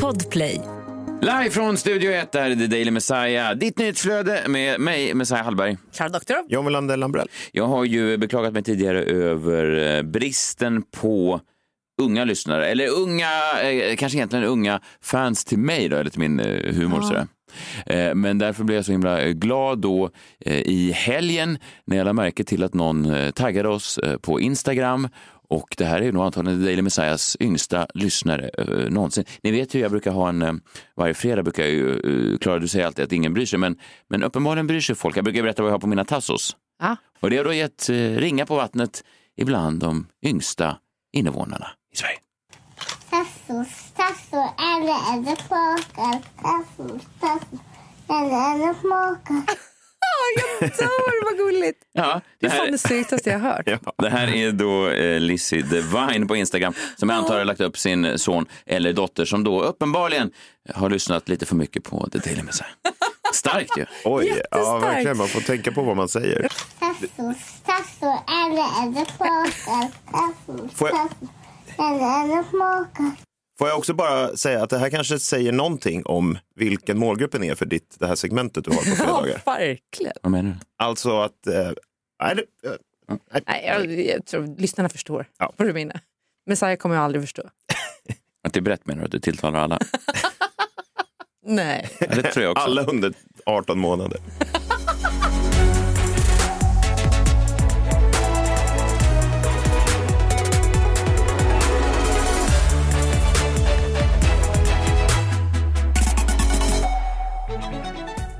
Podplay. Live från Studio 1, där är The Daily Messiah. Ditt nyhetsflöde med mig, Messiah Hallberg. Klara Doktorov. John Melander Lambrell. Jag har ju beklagat mig tidigare över eh, bristen på unga lyssnare, eller unga, eh, kanske egentligen unga fans till mig då, eller till min eh, humor. Sådär. Eh, Men därför blev jag så himla glad då i helgen när jag lade märke till att någon taggade oss på Instagram och det här är ju nog antagligen Daily Messiahs yngsta lyssnare eh, någonsin. Ni vet ju, jag brukar ha en, eh, varje fredag brukar jag ju, eh, Klara du säger alltid att ingen bryr sig, men, men uppenbarligen bryr sig folk. Jag brukar berätta vad jag har på mina tassos. Ja. Och det har då gett eh, ringa på vattnet ibland de yngsta invånarna i Sverige. Tasso, tasso, eller är det smakar? Tasso, tasso, eller är det smakar? Jag dör, vad gulligt. Ja, Det det är fan här, det sötaste jag har hört. det här är då eh, Lizzie Divine på Instagram som jag antar har lagt upp sin son eller dotter som då uppenbarligen har lyssnat lite för mycket på The Daily Messiah. Starkt ju. Oj, ja, verkligen. Man får tänka på vad man säger. Får jag- Får jag också bara säga att det här kanske säger någonting om vilken målgruppen är för ditt, det här segmentet du har på Ja, fredagar. verkligen. Vad menar du? Alltså att... Eh, nej, det, eh, nej. Nej, jag, jag tror lyssnarna förstår Ja. vad du menar. Messiah kommer jag aldrig förstå. Att det är brett menar du? Att du tilltalar alla? Nej. Ja, det tror jag också. Alla under 18 månader.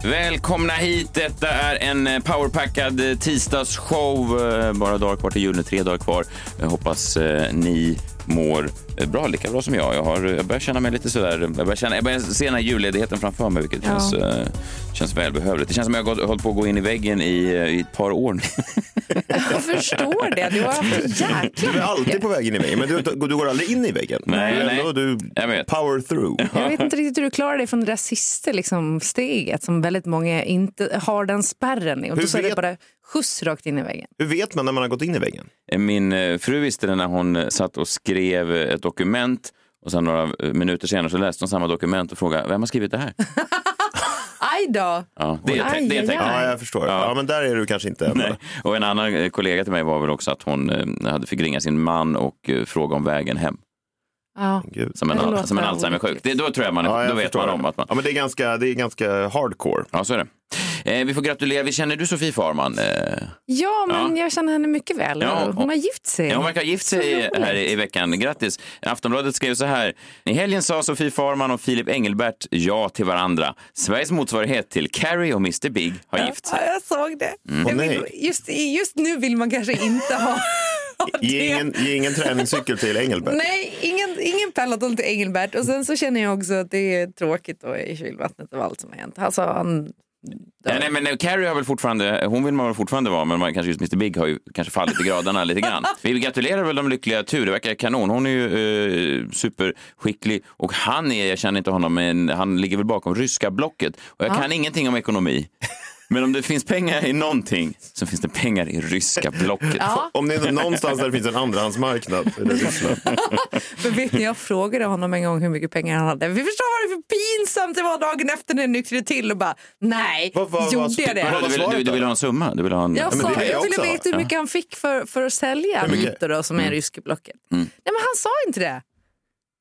Välkomna hit. Detta är en eh, powerpackad eh, tisdagsshow. Eh, bara dagar kvar till jul, tre dagar kvar. Jag hoppas ni mår eh, bra, lika bra som jag. Jag, har, jag börjar känna mig lite sådär, jag börjar, känna, jag börjar se den här julledigheten framför mig, vilket Ja. känns, eh, känns välbehövligt. Det känns som jag har gått- hållit på att gå in i väggen i, eh, i ett par år nu. Jag förstår det. Du har haft jäkla Du är alltid på väg in i väggen, men du, du går aldrig in i väggen. Nej, du, nej. du Jag vet. power through. Jag vet inte riktigt hur du klarar dig från det där sista liksom, steget som väldigt många inte har den spärren i. Och Hur vet- bara skjuts rakt in i väggen. Hur vet man när man har gått in i väggen? Min eh, fru visste det när hon eh, satt och skrev eh, ett dokument och sen några minuter senare så läste hon samma dokument och frågade vem har skrivit det här? Aj då! Ja, det, är Aj, det är aj. Ja, jag förstår. Ja. Ja. men där är du kanske inte. Nej. Och en annan kollega till mig var väl också att hon hade fick ringa sin man och fråga om vägen hem. Ja. Gud. Som en, som en Alzheimer-sjuk. Det, då tror jag man, Ja, jag då vet man om att man... Ja, men det är ganska, det är ganska hardcore. Ja, så är det. Eh, vi får gratulera. Vi känner du Sofie Farman? Eh, ja, men jag känner henne mycket väl. Ja, Hon har gift sig. Ja, hon verkar ha gift sig här i, i veckan. Grattis! Aftonbladet skrev så här. I helgen sa Sofie Farman och Filip Engelbert ja till varandra. Sveriges motsvarighet till Carrie och Mr Big har gift sig. Ja, jag såg det. Mm. Åh, vill, nej. just, just nu vill man kanske inte ha, Ge ingen, ge ingen träningscykel till Engelbert. Nej, ingen, ingen peloton till Engelbert. Och sen så känner jag också att det är tråkigt då i kylvattnet av allt som har hänt. Alltså, han, Ja, nej, men eh, Carrie har väl fortfarande, hon vill man väl fortfarande vara, men man, kanske just Mr Big har ju kanske fallit i graderna lite grann. Vi gratulerar väl de lyckliga tur, det verkar kanon. Hon är ju eh, superskicklig och han är, jag känner inte honom, men han ligger väl bakom ryska blocket. Och jag kan ingenting om ekonomi. Men om det finns pengar i någonting så finns det pengar i ryska blocket. ja, Om det är någonstans där det finns en andrahandsmarknad så är det Ryssland. för vet ni, jag frågade honom en gång hur mycket pengar han hade. Vi förstår vad det för pinsamt det var dagen efter när jag nyktrade till och bara nej, Vad- vad- gjorde jag det? vad- du, vill, du, du vill ha en summa? Du vill ha en... Jag, men sa, jag jag ville veta hur mycket han fick för, för att sälja då, som är Mm. ryska blocket. Nej, men han sa inte det.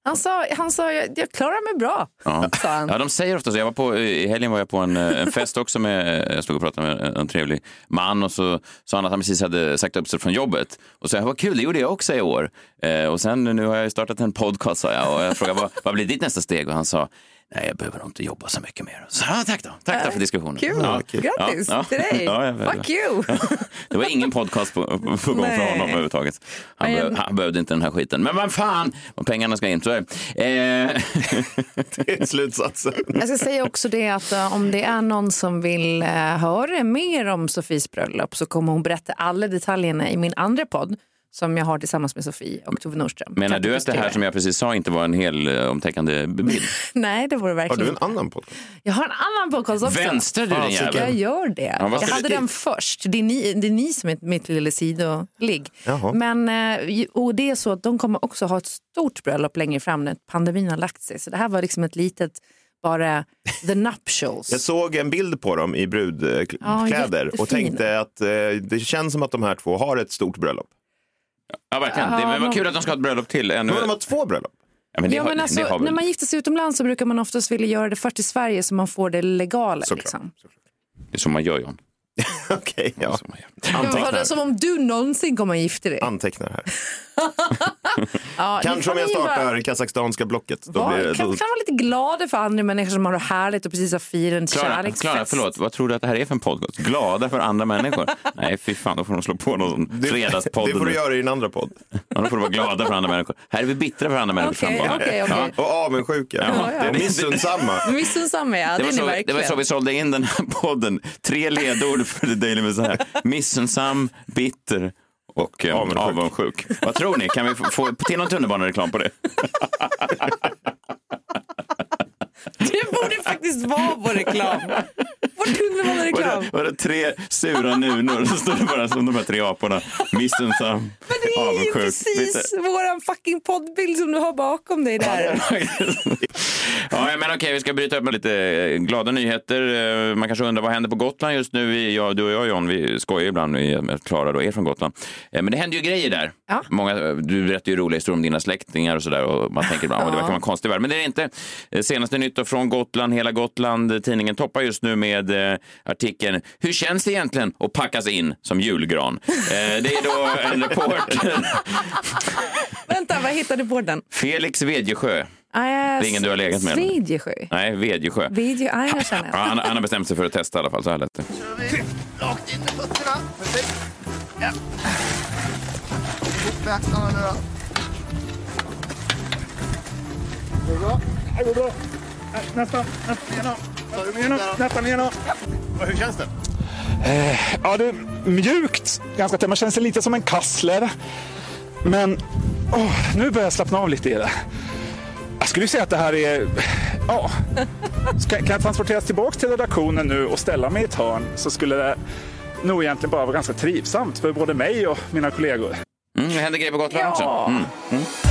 Han sa, han sa jag, jag klarar mig bra, Ja. sa han. Ja, de säger ofta så. Jag var på, I helgen var jag på en, eh, en fest också. Med, jag stod och pratade med en, en trevlig man och så sa han att han precis hade sagt upp sig från jobbet. Och så jag, vad kul, det gjorde jag också i år. Eh, och sen nu har jag startat en podcast sa jag och jag frågade vad, vad blir ditt nästa steg? Och han sa, nej jag behöver nog inte jobba så mycket mer. Så, ja, tack då, tack då för diskussionen. Kul, Ja. grattis Ja, ja. till dig. Ja, Fuck you. Det var ingen podcast på, på gång för honom överhuvudtaget. Han, Men- behö, han behövde inte den här skiten. Men vad fan, och pengarna ska in. Så. Eh, Det är slutsatsen. Jag ska säga också det att eh, om det är någon som vill eh, höra mer om Sofies bröllop så kommer hon berätta alla detaljerna i min andra podd som jag har tillsammans med Sofie och Tove Nordström. Menar Kan du att det här som jag precis sa inte var en hel eh, omtäckande bild? Nej, det vore Har verkligen du en annan podcast? Jag har en annan podcast också. Vänster du din Fasiken. jävel. Jag gör det. Ja, jag hade det den först. Det är ni, det är ni som är mitt lilla sidoligg. Men eh, och det är så att de kommer också ha ett stort bröllop längre fram när pandemin har lagt sig. Så det här var liksom ett litet, bara the nuptials. Jag såg en bild på dem i Ja, brudkläder och jättefina. tänkte att eh, det känns som att de här två har ett stort bröllop. Ja, verkligen. Det Ja, men vad kul att de ska ha ett bröllop till. Ännu... Men de har två bröllop. Ja, men Ja, har, men alltså, har väl... när man gifter sig utomlands så brukar man oftast vilja göra det först i Sverige så man får det legala. Såklart. Liksom. Det är så man gör, John. Okej, ja. Antecknar. vadå, som om du någonsin kommer att gifta dig. Antecknar här. Ja, Kanske om jag ni vara- startar kazakstanska blocket. Då Var, blir det, kan, då, kan vara lite glada för andra människor som har det härligt och precis har firat en Klara, kärleksfest. Klara, förlåt, vad tror du att det här är för en podcast? Glada för andra människor? Nej, fy fan, då får de slå på någon det fredagspodd. får du göra i din andra podd. Ja, då får du vara glada för andra människor. Här är vi bittra för andra människors Okej, framgångar. okej, okej. Ja. Och avundsjuka. Ja, ja. Och missunnsamma. Missunnsamma, ja. Det Det var, så, det var så vi sålde in den här podden. Tre ledord för The Daily Messiah. Missunnsam, bitter och eh, Avundsjuk. avundsjuk. Vad tror ni? Kan vi få, få till någon tunnelbanereklam på det? Det borde faktiskt vara vår reklam. Var tunnelbanereklam. det, var det tre sura nunor? Så står det bara som de här tre aporna. Missunnsam, Men det är ju precis våran fucking poddbild som du har bakom dig där. ja, men okej, vi ska bryta upp med lite eh, glada nyheter. Eh, Man kanske undrar vad händer på Gotland just nu. Vi, jag, du och jag John, vi skojar ibland Klara då är från Gotland. Eh, Men det händer ju grejer där. Ja. Många, du berättar ju roliga historier om dina släktingar och sådär och man tänker ibland, "Åh, det verkar vara en konstig värld. Men det är det inte. Senaste nytt från Gotland, hela Gotland. Tidningen toppar just nu med eh, artikeln Hur känns det egentligen att packas in som julgran? Eh, det är då en reporter, Vänta, vad hittade på den? Felix Vedjesjö. Det är ingen du har legat med? Svedjesjö. Nej, Vedjesjö. Video, ja, jag känner. Ja, han, han har bestämt sig för att testa i alla fall. Så här lät det. Rakt in med fötterna. Perfekt. Ja. Ihop med axlarna nu då. Det går bra. Det går bra. Nästan Och Hur känns det? Ja, det är mjukt. Ganska tätt. Man känner sig lite som en kassler. Men åh, nu börjar jag slappna av lite i det. Jag skulle säga att det här är... Ja. Ska, kan jag transporteras tillbaka till redaktionen nu och ställa mig i ett hörn så skulle det nog egentligen bara vara ganska trivsamt för både mig och mina kollegor. Mm, det händer grejer på Gotland Ja. också. Mm. Ett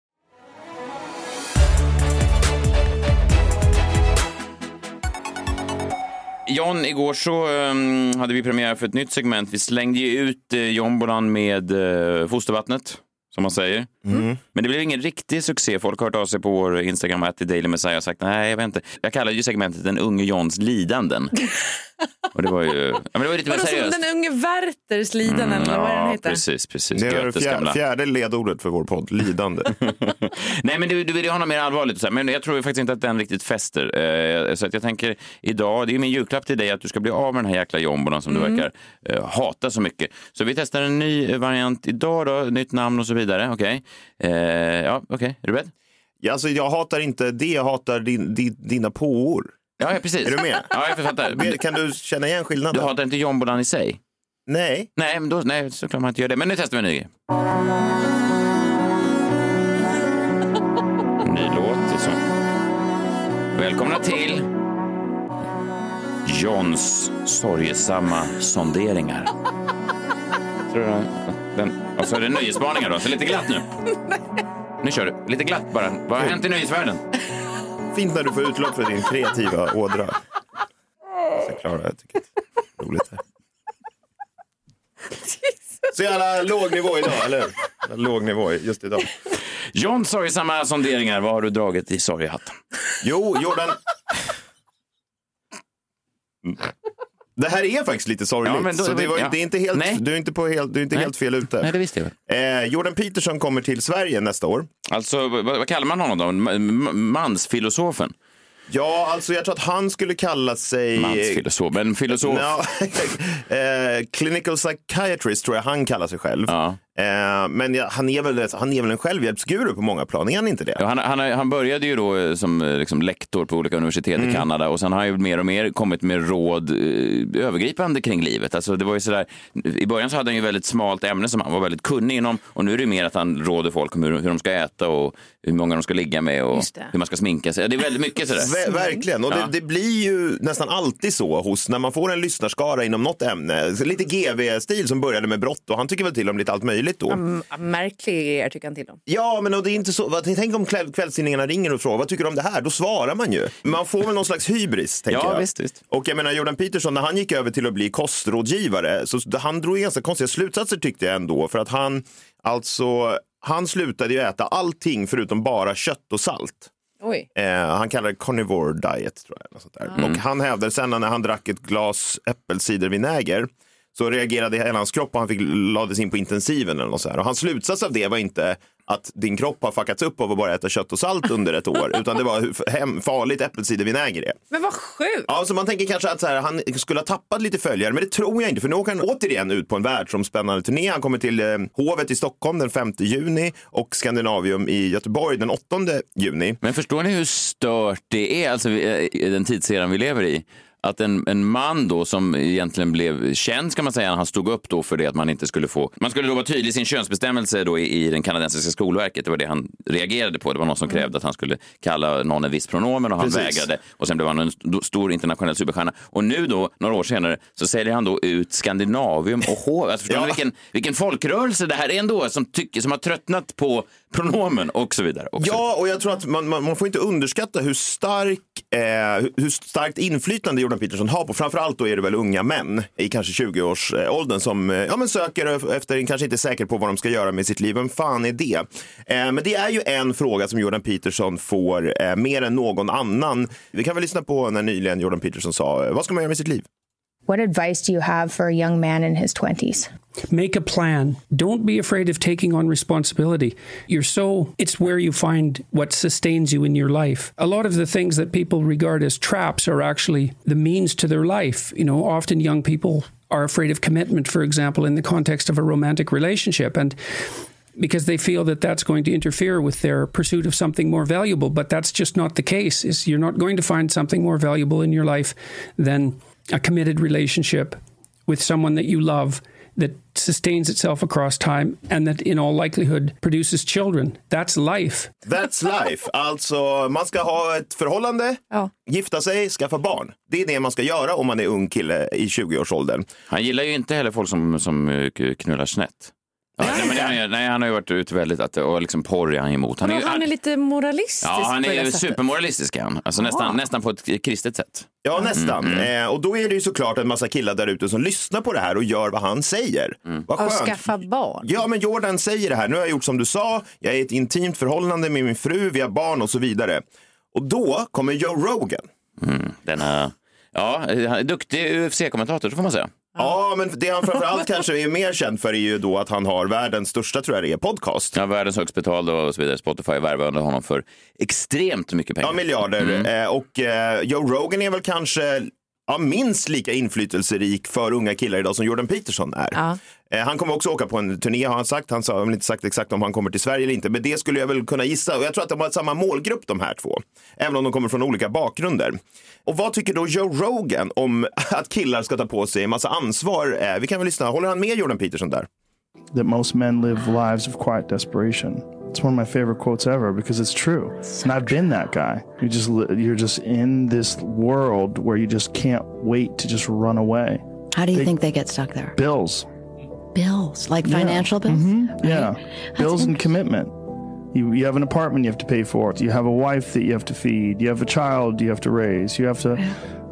John, igår så um, hade vi premiär för ett nytt segment. Vi slängde ju ut eh, uh, jombolan med uh, fostervattnet, som man säger. Mm. Men det blev ingen riktig succé. Folk har hört av sig på vår Instagram, att Daily Messiah, och sagt nej, jag vet inte. Jag kallade ju segmentet Den unge Johns lidanden. och det var ju ja, men det var lite mer Vadå, som seriöst. den unge Werthers lidanden eller vad är den Ja, heter? precis, precis. Det är det fjär, fjärde ledordet för vår podd, lidande. Nej, men du, du vill ju ha något mer allvarligt. Så här. Men jag tror ju faktiskt inte att den riktigt fäster. Eh, så att jag tänker idag, det är min julklapp till dig att du ska bli av med den här jäkla jombolan som du verkar eh, hata så mycket. Så vi testar en ny variant idag då, nytt namn och så vidare. Okej, eh, ja, okej, är du beredd? Ja, alltså, jag hatar inte det, jag hatar din, din, dina påor. Ja, ja, precis. Är du med? Ja, jag fattar. Kan du känna igen Du skillnaden? hatar inte jombolan i sig? Nej. Nej, men då, nej, såklart man inte gör det. Men nu testar vi en ny grej. Ny låt och så. Välkomna till Johns sorgesamma sonderingar. Tror du den, och så är det nöjesvarningar då, så lite glatt nu. Nu kör du. Lite glatt bara. Vad har hänt i nöjesvärlden? Fint när du får utlopp för din kreativa ådra. Så Klara, jag tycker det är roligt. Här. Så jävla låg nivå idag, eller hur? Låg nivå just idag. Johns sorgesamma sonderingar. Vad har du dragit i sorgehatten? Jo, Jordan. Det här är faktiskt lite sorgligt. Ja, men då- så det, var, ja. det är inte helt, Nej. du är inte, på helt, du är inte Nej. helt fel ute. Nej, det visste jag. Eh, Jordan Peterson kommer till Sverige nästa år. Alltså, vad, vad kallar man honom då? Mansfilosofen? Ja, alltså jag tror att han skulle kalla sig... Mansfilosof, men filosof. Ja, eh, clinical psychiatrist tror jag han kallar sig själv. Ja. Eh, men ja, han, är väl, han är väl en självhjälpsguru på många plan, är han inte det? Ja, han, han, han började ju då eh, som eh, liksom, lektor på olika universitet i Kanada och sen har han ju mer och mer kommit med råd eh, övergripande kring livet. Alltså, det var ju sådär, I början så hade han ju väldigt smalt ämne som han var väldigt kunnig inom och nu är det mer att han råder folk om hur, hur de ska äta och hur många de ska ligga med och hur man ska sminka sig. Det är väldigt mycket sådär. Ver- verkligen, och Ja. det, det blir ju nästan alltid så hos när man får en lyssnarskara inom något ämne. Lite GV-stil som började med brott och han tycker väl till om lite allt möjligt då. Mm, märklig är tycker han till om. Ja, men och det är inte så. vad- Tänk om kväll, kvällstidningarna ringer och frågar vad tycker du om det här? Då svarar man ju. Man får väl någon slags hybris, tänker Ja, jag. visst, visst. Och jag menar, Jordan Peterson, när han gick över till att bli kostrådgivare, så han drog ganska konstiga slutsatser tyckte jag ändå. För att han, alltså, han slutade ju äta allting förutom bara kött och salt. Oj. Eh, han kallar det carnivore diet. Tror jag, något sånt där. Och han hävdade sen när han drack ett glas äppelcidervinäger så reagerade hela hans kropp och han fick lades in på intensiven. Eller något så här. Och hans slutsats av det var inte att din kropp har fuckats upp av att bara äta kött och salt under ett år, utan det var hur hem, farligt äppelcidervinäger är. Men vad sjukt! Ja, så man tänker kanske att så här, han skulle ha tappat lite följare, men det tror jag inte. För nu åker han återigen ut på en världsomspännande turné. Han kommer till eh, Hovet i Stockholm den 5 juni och Skandinavium i Göteborg den 8 juni. Men förstår ni hur stört det är, alltså eh, den tidseran vi lever i? Att en, en man då som egentligen blev känd, ska man säga, han stod upp då för det att man inte skulle få... Man skulle då vara tydlig i sin könsbestämmelse då i, i den kanadensiska skolverket. Det var det han reagerade på. Det var någon som krävde att han skulle kalla någon en viss pronomen och han Precis. vägrade. Och sen blev han en st- stor internationell superstjärna. Och nu då, några år senare, så säljer han då ut Skandinavium och H. Alltså, förstår Ja. vilken, vilken folkrörelse det här är ändå, som, tycker, som har tröttnat på pronomen och så vidare. Och Ja, och jag tror att man, man, man får inte underskatta hur, stark, eh, hur- starkt inflytande Jordan Peterson har på, framförallt då är det väl unga män i kanske 20-årsåldern som eh, ja, men söker efter, kanske inte är säker på vad de ska göra med sitt liv. Vem fan är det? Eh, men det är ju en fråga som Jordan Peterson får eh, mer än någon annan. Vi kan väl lyssna på när nyligen Jordan Peterson sa, vad ska man göra med sitt liv? What advice do you have for a young man in his 20s? Make a plan. Don't be afraid of taking on responsibility. You're so, it's where you find what sustains you in your life. A lot of the things that people regard as traps are actually the means to their life. You know, often young people are afraid of commitment, for example, in the context of a romantic relationship. And because they feel that that's going to interfere with their pursuit of something more valuable but that's just not the case is you're not going to find something more valuable in your life than a committed relationship with someone that you love that sustains itself across time and that in all likelihood produces children that's life That's life. Alltså, man ska ha ett förhållande, Ja. gifta sig, skaffa barn. Det är det man ska göra om man är ung kille i 20-årsåldern. Han gillar ju inte heller folk som, som eh, knullar snett. Ja, nej, men han- nej, han har ju varit ute väldigt, att, och liksom porr är han emot. Han är, Han är lite moralistisk ja, han är supermoralistisk är han. Alltså, nästan, nästan på ett kristet sätt. Ja, Mm, nästan. Eh, och då är det ju såklart en massa killar där ute som lyssnar på det här och gör vad han säger. Mm. Vad Och skönt. skaffa barn. Ja, men Jordan säger det här. Nu har jag gjort som du sa. Jag är i ett intimt förhållande med min fru, vi har barn och så vidare. Och då kommer Joe Rogan. Denna, ja, duktig UFC-kommentator, så får man säga. Ja, men det han framförallt kanske är mer känd för är ju då att han har världens största, tror jag det är, podcast. Ja, världens högst betalda och så vidare. Spotify värvade honom för extremt mycket pengar. Ja, miljarder. Eh, och eh, Joe Rogan är väl kanske ja, minst lika inflytelserik för unga killar idag som Jordan Peterson är. Ja. Eh, han kommer också åka på en turné har han sagt. Han sa- har väl inte sagt exakt om han kommer till Sverige eller inte, men det skulle jag väl kunna gissa. Och jag tror att de har samma målgrupp de här två, även om de kommer från olika bakgrunder. Och vad tycker då Joe Rogan om att killar ska ta på sig en massa ansvar? Eh, vi kan väl lyssna. Håller han med Jordan Peterson där? that most men live lives of quiet desperation. It's one of my favorite quotes ever because it's true. and I've been that guy. You just you're just in this world where you just can't wait to just run away. How do you They- think they get stuck there? Bills. Bills, like Yeah. financial bills? Mm-hmm. Yeah. Bills and commitment. You, you have an apartment you have to pay for. You have a wife that you have to feed. You have a child you have to raise. You have to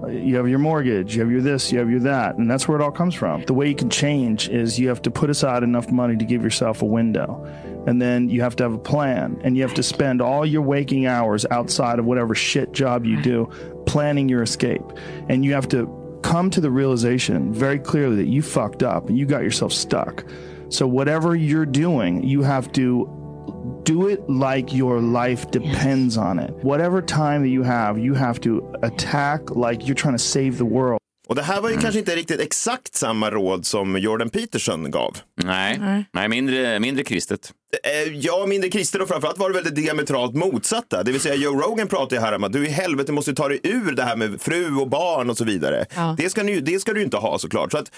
you have your mortgage, you have your this, you have your that, and that's where it all comes from. The way you can change is you have to put aside enough money to give yourself a window. And then you have to have a plan and you have to spend all your waking hours outside of whatever shit job you do planning your escape. And you have to come to the realization very clearly that you fucked up and you got yourself stuck. So whatever you're doing, you have to do it like your life depends on it. Whatever time that you have, you have to attack like you're trying to save the world. Och det här var ju kanske inte riktigt exakt samma råd som Jordan Peterson gav. Nej, Nej mindre, mindre kristet. Eh, Ja, mindre kristen och framförallt var det väl det diametralt motsatta. Det vill säga Joe Rogan pratar ju här om att du i helvete måste ta dig ur det här med fru och barn och så vidare. Ja. Det, ska ni, det ska du ju inte ha såklart. Så att,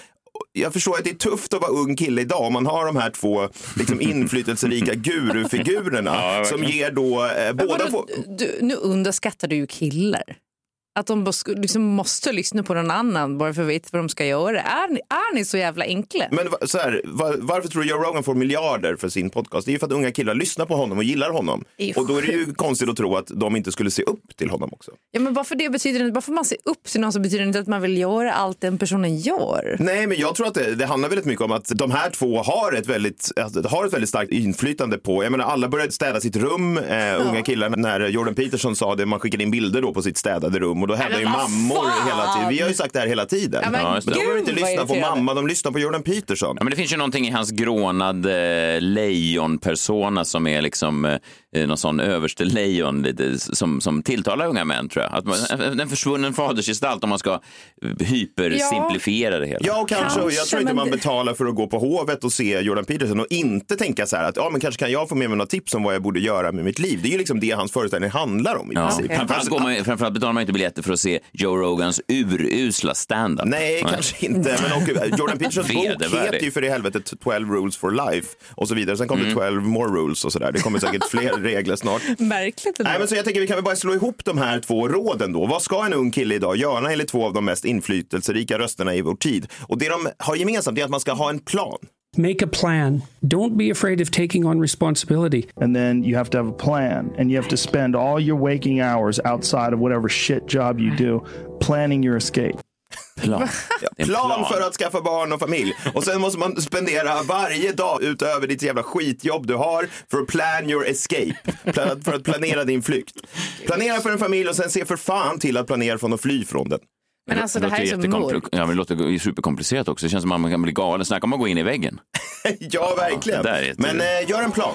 jag förstår att det är tufft att vara ung kille idag om man har de här två liksom, inflytelserika gurufigurerna Ja, som ger då eh, båda... Få, du, nu underskattar du ju killar. Att de liksom måste lyssna på någon annan bara för att veta vad de ska göra. Är ni, är ni så jävla enkla? men så här, va- varför tror du Joe Rogan får miljarder för sin podcast? Det är ju för att unga killar lyssnar på honom och gillar honom. Ju Och då är det ju konstigt att tro att de inte skulle se upp till honom också. Ja, men bara för det betyder inte, bara för man ser upp till någon så betyder det inte att man vill göra allt den personen gör. Nej, men jag tror att det, det handlar väldigt mycket om att de här två har ett väldigt, alltså, har ett väldigt starkt inflytande på, jag menar alla började städa sitt rum, eh, unga killar, när Jordan Peterson sa det, man skickade in bilder då på sitt städade rum och då hävdade ju mammor fan! hela tiden, vi har ju sagt det här hela tiden. Ja, men Ja, men de behöver inte lyssna på mamma, de lyssnar på Jordan Peterson. Ja, men det finns ju någonting i hans grånade lejonpersona som är liksom eh, någon sån överste lejon lite, som, som tilltalar unga män tror jag. Att man, en försvunnen fadersgestalt om man ska hypersimplifiera det hela. Ja, och kanske, och jag Kanske, tror inte man betalar för att gå på Hovet och se Jordan Peterson och inte tänka så här att ja, men kanske kan jag få med mig några tips om vad jag borde göra med mitt liv. Det är ju liksom det hans föreställning handlar om i Ja. princip. Framförallt, går man, framförallt betalar man inte biljetter för att se Joe Rogans urusla standup. Nej, kanske inte. Men och, Jordan Petersons bok heter ju för i helvete 12 rules for life och så vidare. Sen kommer Mm. det 12 more rules och så där. Det kommer säkert fler regler snart. Märkligt ändå. Nej, men så jag tänker vi kan väl bara slå ihop de här två råden då. Vad ska en ung kille idag göra enligt två av de mest inflytelserika rösterna i vår tid? Och det de har gemensamt är att man ska ha en plan. Make a plan. Don't be afraid of taking on responsibility. And then you have to have a plan and you have to spend all your waking hours outside of whatever shit job you do planning your escape. Plan. Det en plan, för att skaffa barn och familj. Och sen måste man spendera varje dag utöver ditt jävla skitjobb du har för att plan your escape. Plan, för att planera din flykt. Planera för en familj och sen se för fan till att planera från att fly från den. Men alltså det här låter är så mörkt. Ja, men det låter superkomplicerat också. Det känns som att man kan bli galen. Snacka om att gå in i väggen. ja, verkligen. Ja, det ett- Men eh, gör en plan.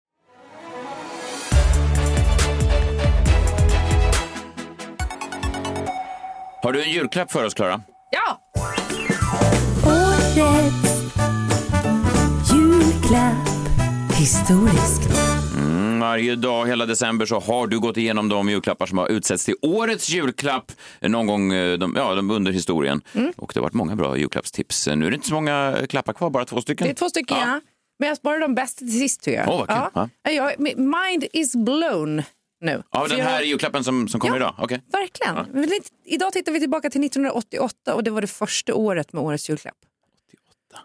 Har du en julklapp för oss, Klara? Ja! Årets julklapp. Historiskt. Mm, varje dag hela december så har du gått igenom de julklappar som har utsetts till årets julklapp någon gång eh, de, ja, de under historien. Mm. Och det har varit många bra julklappstips. Nu är det inte så många klappar kvar, bara två stycken. Det är två stycken, ja. Men jag sparar de bästa till sist tycker jag. Åh, vad kul. ja. Ja, mind is blown nu. Ja, För den jag- här julklappen som, som kommer Ja. idag? Okej. Verkligen. Men lite- Idag tittar vi tillbaka till 1988 och det var det första året med årets julklapp.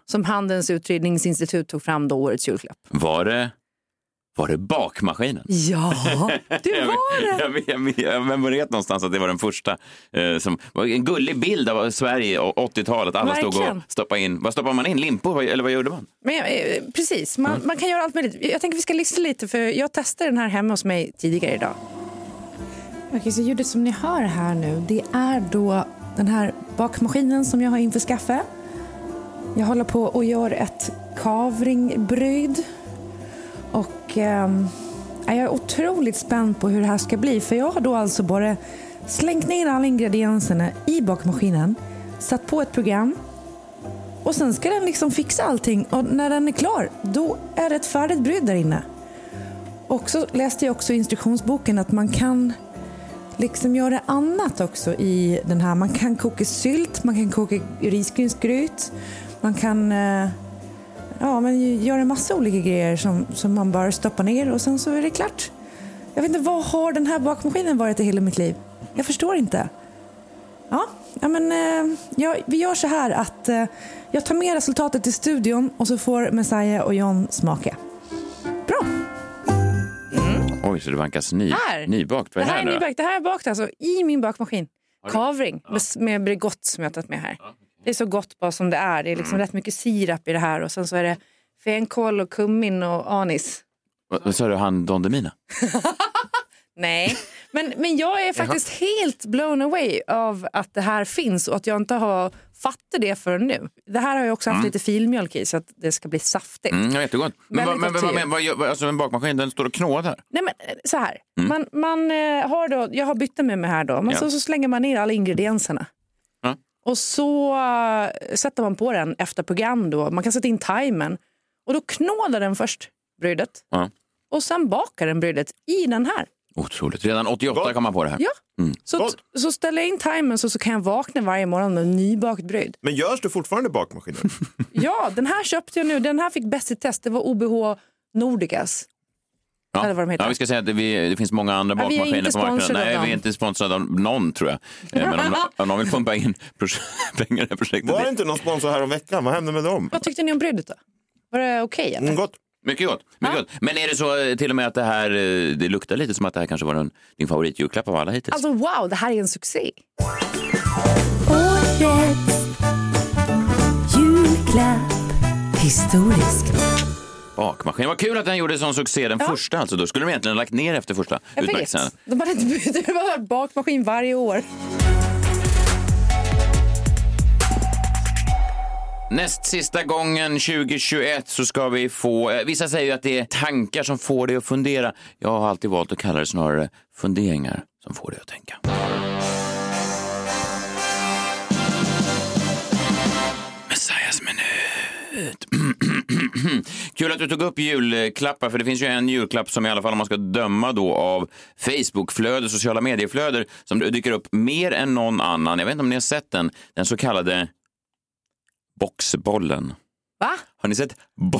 Som Handelns utredningsinstitut tog fram då årets julklapp. Var det, var det bakmaskinen? Ja, det var det. Jag, jag, jag, jag memorerat någonstans att det var den första. Eh, som, var en gullig bild av Sverige och 80-talet. Alla stod och Verkligen. stoppade in. Vad stoppar man in? Limpor? Eller vad gjorde man? Men, eh, precis, man, man kan göra allt möjligt. Jag tänker vi ska lyssna lite för jag testade den här hemma hos mig tidigare idag. Okej, så ljudet som ni hör här nu, det är då den här bakmaskinen som jag har inför skaffe. Jag håller på och gör ett kavringbröd. Och eh, jag är otroligt spänd på hur det här ska bli. För jag har då alltså bara slängt ner alla ingredienserna i bakmaskinen, satt på ett program och sen ska den liksom fixa allting och när den är klar då är det ett färdigt bröd där inne. Och så läste jag också i instruktionsboken att man kan liksom göra annat också i den här. Man kan koka sylt, man kan koka risgrynsgryt, man kan eh, ja, men göra en massa olika grejer som, som man bara stoppar ner och sen så är det klart. Jag vet inte, vad har den här bakmaskinen varit i hela mitt liv? Jag förstår inte. Ja, ja men eh, ja, vi gör så här att eh, jag tar med resultatet till studion och så får Messiah och John smaka. Bra. Oj, så det vankas ny, Här. nybakt. Vad Det är här är det här nu? nybakt. Det här är bakt alltså i min bakmaskin. Kavring med, med Bregott som jag har tagit med här. Det är så gott bara som det är. Det är liksom rätt mycket sirap i det här och sen så är det fänkål och kummin och anis. Vad vad sa du, han Don Demina? Nej, men, men jag är faktiskt helt blown away av att det här finns och att jag inte har fattat det förrän nu. Det här har jag också haft Mm. lite filmjölk i så att det ska bli saftigt. Mm, ja, jättegott. Men, vad, Väldigt men, gott men, men, vad, gör- vad, alltså en bakmaskin, den står och knådar? Nej, men eh, så här. Mm. Man, man eh, har då, jag har bytt med mig här då. Men Ja. så, så slänger man ner alla ingredienserna. Och så eh, sätter man på den efter program då. Man kan sätta in timern. Och då knådar den först brödet. Ja. Och sen bakar den brödet i den här. Otroligt. Redan 88 kom man på det här. Ja. Mm. Så, så ställer jag in timern så, så kan jag vakna varje morgon med nybakt bröd. Men görs det fortfarande bakmaskiner? Ja, den här köpte jag nu. Den här fick bäst i test. Det var OBH Nordicas. Eller vad de heter. Ja, vi ska säga att det, vi, det finns många andra Ja, bakmaskiner inte på marknaden. Nej, vi är inte sponsrade av någon tror jag. Eh, Men om, om någon vill pumpa in pengar i det projektet. Var det inte någon sponsor här om veckan? Vad hände med dem? Vad tyckte ni om brödet då? Var det okej? eller? Mm, gott. Mycket gott. Mycket gott. Men är det så eh, till och med att det här, eh, det luktar lite som att det här kanske var en, din favoritjulklapp av alla hittills? Alltså wow, det här är en succé. Årets julklapp. Historisk. Bakmaskin. Vad kul att den gjorde sån succé, den första alltså. Då skulle de egentligen ha lagt ner efter första Jag vet. utmärkelsen. De hade inte var bakmaskin varje år. Näst sista gången 2021 så ska vi få, eh, vissa säger ju att det är tankar som får dig att fundera. Jag har alltid valt att kalla det snarare funderingar som får dig att tänka. Minut. Kul att du tog upp julklappar, för det finns ju en julklapp som i alla fall om man ska döma då av Facebookflöde, sociala medieflöden, som dyker upp mer än någon annan. Jag vet inte om ni har sett den, den så kallade boxbollen. Va? Har ni sett,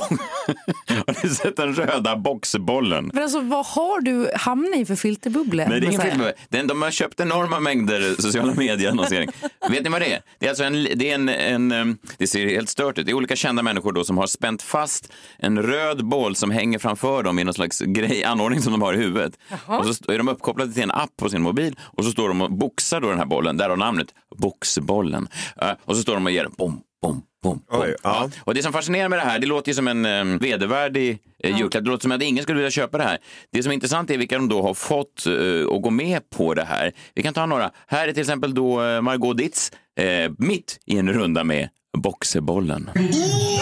har ni sett den röda boxbollen? Men alltså, vad har du hamnat i för filterbubblor? Nej, det är ingen Messiah? film. Den, de har köpt enorma mängder sociala medieannonsering. Vet ni vad det är? Det är alltså en, det är en, en, det ser helt stört ut. Det är olika kända människor då som har spänt fast en röd boll som hänger framför dem i någon slags grej, anordning som de har i huvudet. Och så är de uppkopplade till en app på sin mobil och så står de och boxar då den här bollen, där har namnet boxbollen. Eh, och så står de och ger bom, bom, bom, bom. Oj, ja. Och det som fascinerar med det här, det låter ju som en um, vedervärdig eh, julklapp. Det låter som att ingen skulle vilja köpa det här. Det som är intressant är vilka de då har fått eh, att gå med på det här. Vi kan ta några. Här är till exempel då eh, Margot Ditz eh, mitt i en runda med boxebollen. Hörrni,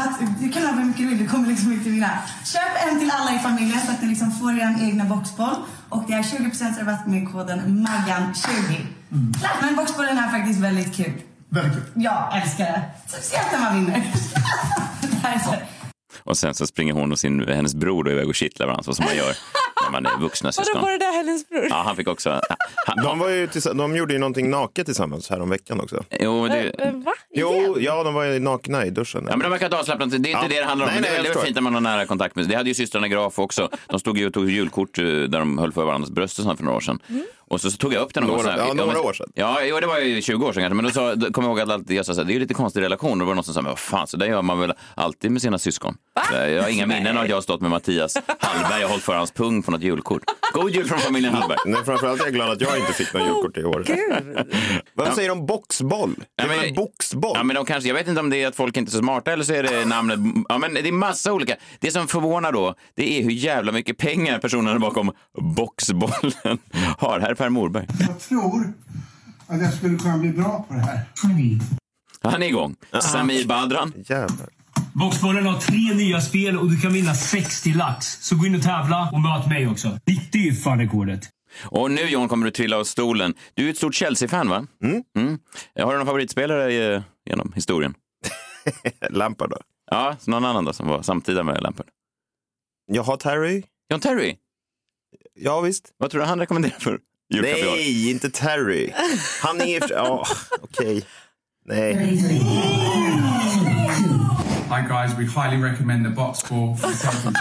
20% rabatt. Du kan ha hur mycket du vill, du kommer liksom inte vinna. Köp en till alla i familjen så att ni liksom får er egna boxboll. Och det är 20% rabatt med koden MAGGAN20. Men boxbollen är faktiskt väldigt kul. Väldigt kul. Jag älskar det. Speciellt när man vinner. det här är så. Och sen så springer hon och sin, hennes bror då iväg och kittlar varandra så som man gör man är vuxna Vadå, syskon. var det där hennes bror? Ja, han fick också... Han, De, var ju de gjorde ju någonting naket tillsammans här om veckan också. jo, det, Va? Jo, ja, de var ju nakna i duschen. Ja, men de verkar ha avslappnat. Det är inte Ja. det det handlar om. Nej, men nej, det är väl fint när man har nära kontakt med Det hade ju systrarna Graf också. De stod ju och tog julkort eh, där de höll för varandras bröst och sånt för några år sedan. Och så, så tog jag upp gång. Några- så här, ja, några år sedan. Ja, jo, det var ju 20 år sedan kanske. Men då, sa, då kom jag ihåg att alltid, jag sa så här, det är ju lite konstig relation. Och då var det någon som sa, men vad fan, så där gör man väl alltid med sina syskon. Jag har inga minnen av att jag har stått med Mattias Hallberg och hållit för hans pung på något julkort. God jul från familjen Hallberg. Nej, framförallt är jag glad att jag inte fick någon julkort i år. Vad säger de boxboll? Det Ja, är men- väl en boxboll? Ja, men de kanske, jag vet inte om det är att folk inte är så smarta eller så är det namnet. Ja, men det är massa olika. Det som förvånar då, det är hur jävla mycket pengar personerna bakom boxbollen har. Här är Per Morberg. Jag tror att jag skulle kunna bli bra på det här. Han är igång. Samir Badran. Jävlar. Boxbollen har tre nya spel och du kan vinna 60 lax. Så gå in och tävla och möt mig också. 90 är fan rekordet. Och nu John kommer du trilla av stolen. Du är ett stort Chelsea-fan va? Mm. Har du någon favoritspelare eh, genom historien? Lampard då? Ja, någon annan då som var samtida med Lampard? Jag har Terry. John Terry? Ja, visst. Vad tror du han rekommenderar för Nej, inte Terry. Han är... Ja, okej. Nej. Hi guys, we highly recommend the box ball.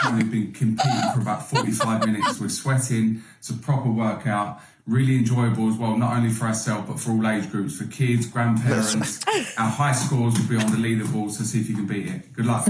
Have been competing for about 45 minutes. We're sweating. It's a proper workout. Really enjoyable as well, not only for ourselves but for all age groups, for kids, grandparents. Our high scores will be on the leaderboard, so see if you can beat it. Good luck.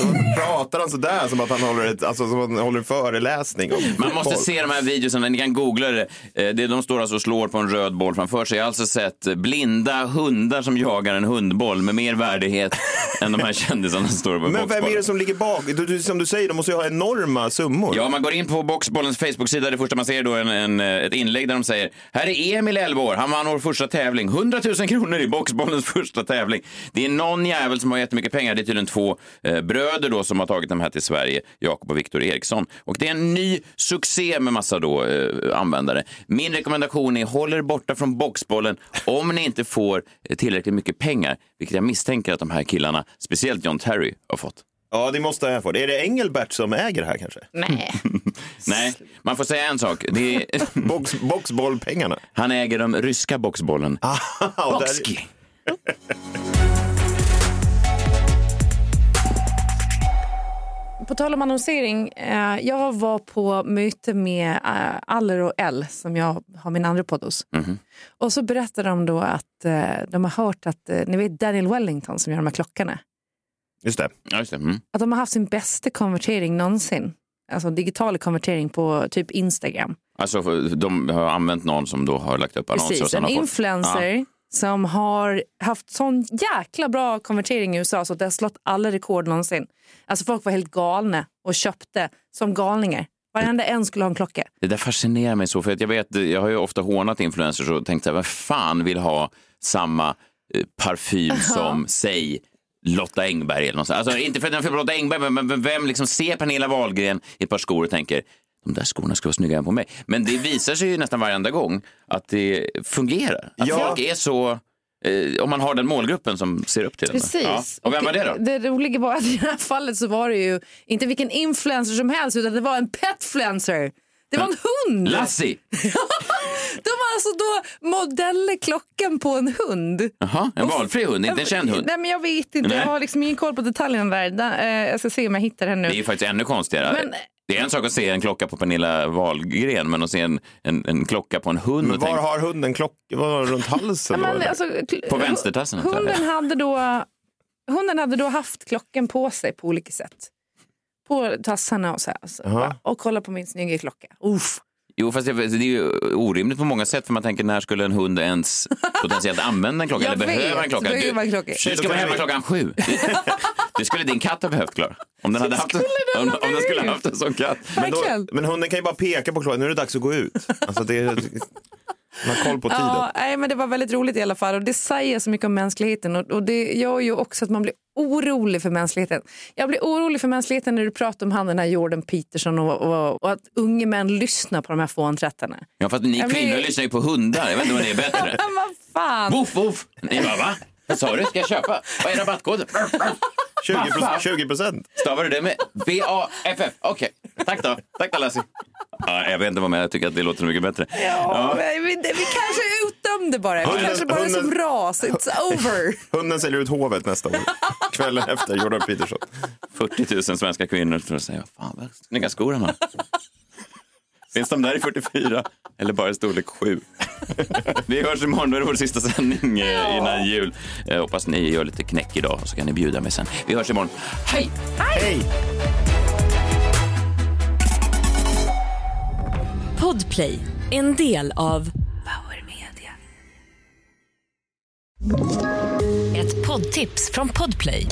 Så pratar han sådär som att han håller, ett, alltså, som han håller en föreläsning. Om Man måste se de här videorna, ni kan googla det. Eh, det. De står alltså och slår på en röd boll framför sig. Jag har alltså sett blinda hundar som jagar en hundboll med mer värdighet än de här kändisarna som står på Men vem boxbollen. är det som ligger bak? Du, du, som du säger, de måste ju ha enorma summor. Ja, man går in på Boxbollens Facebook-sida. Det första man ser då en, en, ett inlägg där de säger här är Emil 11 år. Han vann vår första tävling. 100 000 kronor i Boxbollens första tävling. Det är någon jävel som har jättemycket pengar. Det är tydligen två eh, bröder då som har tagit de här till Sverige, Jakob och Viktor Eriksson. Och det är en ny succé med massa då, eh, användare. Min rekommendation är håll er borta från Boxbollen om ni inte får tillräckligt mycket pengar, vilket jag misstänker att de här killarna, speciellt John Terry, har fått. Ja, det måste jag få. Är det Engelbert som äger det här kanske? Nej. Nej, man får säga en sak. Det är... Box, boxbollpengarna. Han äger de ryska boxbollen. där- Boxki. På tal om annonsering, eh, jag var på möte med eh, Aller och L som jag har min andra podd hos. Mhm. Och så berättade de då att eh, de har hört att, eh, ni vet Daniel Wellington som gör de här klockorna, Just det. Ja, just det. Mm. att de har haft sin bästa konvertering någonsin. Alltså digital konvertering på typ Instagram. Alltså, de har använt någon som då har lagt upp annonser. och Precis, en fått- influencer Ja. som har haft sån jäkla bra konvertering i USA så att det har slått alla rekord någonsin. Alltså folk var helt galna och köpte som galningar. Varenda en skulle ha en klocka. Det där fascinerar mig så, för att jag vet, jag har ju ofta hånat influencers och tänkt så här, vem fan vill ha samma eh, parfym som, säg, Lotta Engberg eller något. Alltså inte för att den är Lotta Engberg, men- vem liksom ser Pernilla Wahlgren i ett par skor och tänker, de där skorna ska vara snyggare på mig. Men det visar sig ju nästan varenda gång att det fungerar. Att Ja. folk är så, eh, om man har den målgruppen som ser upp till den. Precis. Ja. Och vem var det då? Det roliga var att i det här fallet så var det ju inte vilken influencer som helst utan det var en petfluencer. Det var en hund. Lassie! De har alltså då modellat klockan på en hund. Jaha, en valfri hund, inte en känd hund. Nej men jag vet inte, Nej. jag har liksom ingen koll på detaljerna där. eh, jag ska se om jag hittar henne Det är ju nu. faktiskt ännu konstigare. Men- Det är en sak att se en klocka på Pernilla Wahlgren, men att se en, en, en klocka på en hund. Men var tänk, har hunden klocka? Var runt halsen? Då, men, eller? alltså, På vänstertassen. Hunden hade, då, hunden hade då haft klockan på sig på olika sätt. På tassarna och så här. Så, Jaha. bara, och kolla på min snygga klocka. Uff. Jo, fast det, det är ju orimligt på många sätt, för man tänker när skulle en hund ens potentiellt använda en klocka? Jag eller behöva vet, en klocka? en klocka. Du ska vara hemma klockan sju. Det skulle din katt ha behövt, Klara. Om den, hade haft, om, ha om den skulle haft en sån katt. Men, då, men hunden kan ju bara peka på klockan. Nu är det dags att gå ut. Alltså det man har koll på tiden. Ja, nej, men det var väldigt roligt i alla fall och det säger så mycket om mänskligheten och, och det gör ju också att man blir orolig för mänskligheten. Jag blir orolig för mänskligheten när du pratar om han den här Jordan Peterson och, och, och att unga män lyssnar på de här fåntrattarna. Ja, fast ni Jag kvinnor blir- lyssnar ju på hundar. Jag vet inte vad det är bättre. Vad fan! Woof, woof. Ni bara, va? Vad sa du? Ska jag köpa? Vad är rabattkoden? 20 procent. Stavar du det med V-A-F-F? Okej, tack då. Tack då Lassie. Ja, jag vet inte vad med, jag tycker att det låter mycket bättre. Ja, men Vi, vi kanske är utdömde bara. Vi Hunden- kanske bara är som hunden- ras. It's over. Hunden säljer ut hovet nästa år. Kvällen efter Jordan Peterson. 40 000 svenska kvinnor tror jag säger, fan vad snygga skor han har. Finns de där i 44 eller bara i storlek 7? Vi hörs imorgon, då är det vår sista sändning eh, innan jul. Jag hoppas ni gör lite knäck idag så kan ni bjuda mig sen. Vi hörs imorgon. Hej! Hej! Podplay, en del av Ett poddtips från Podplay.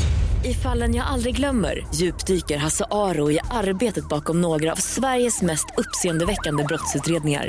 I fallen jag aldrig glömmer djupdyker Hasse Aro i arbetet bakom några av Sveriges mest uppseendeväckande brottsutredningar.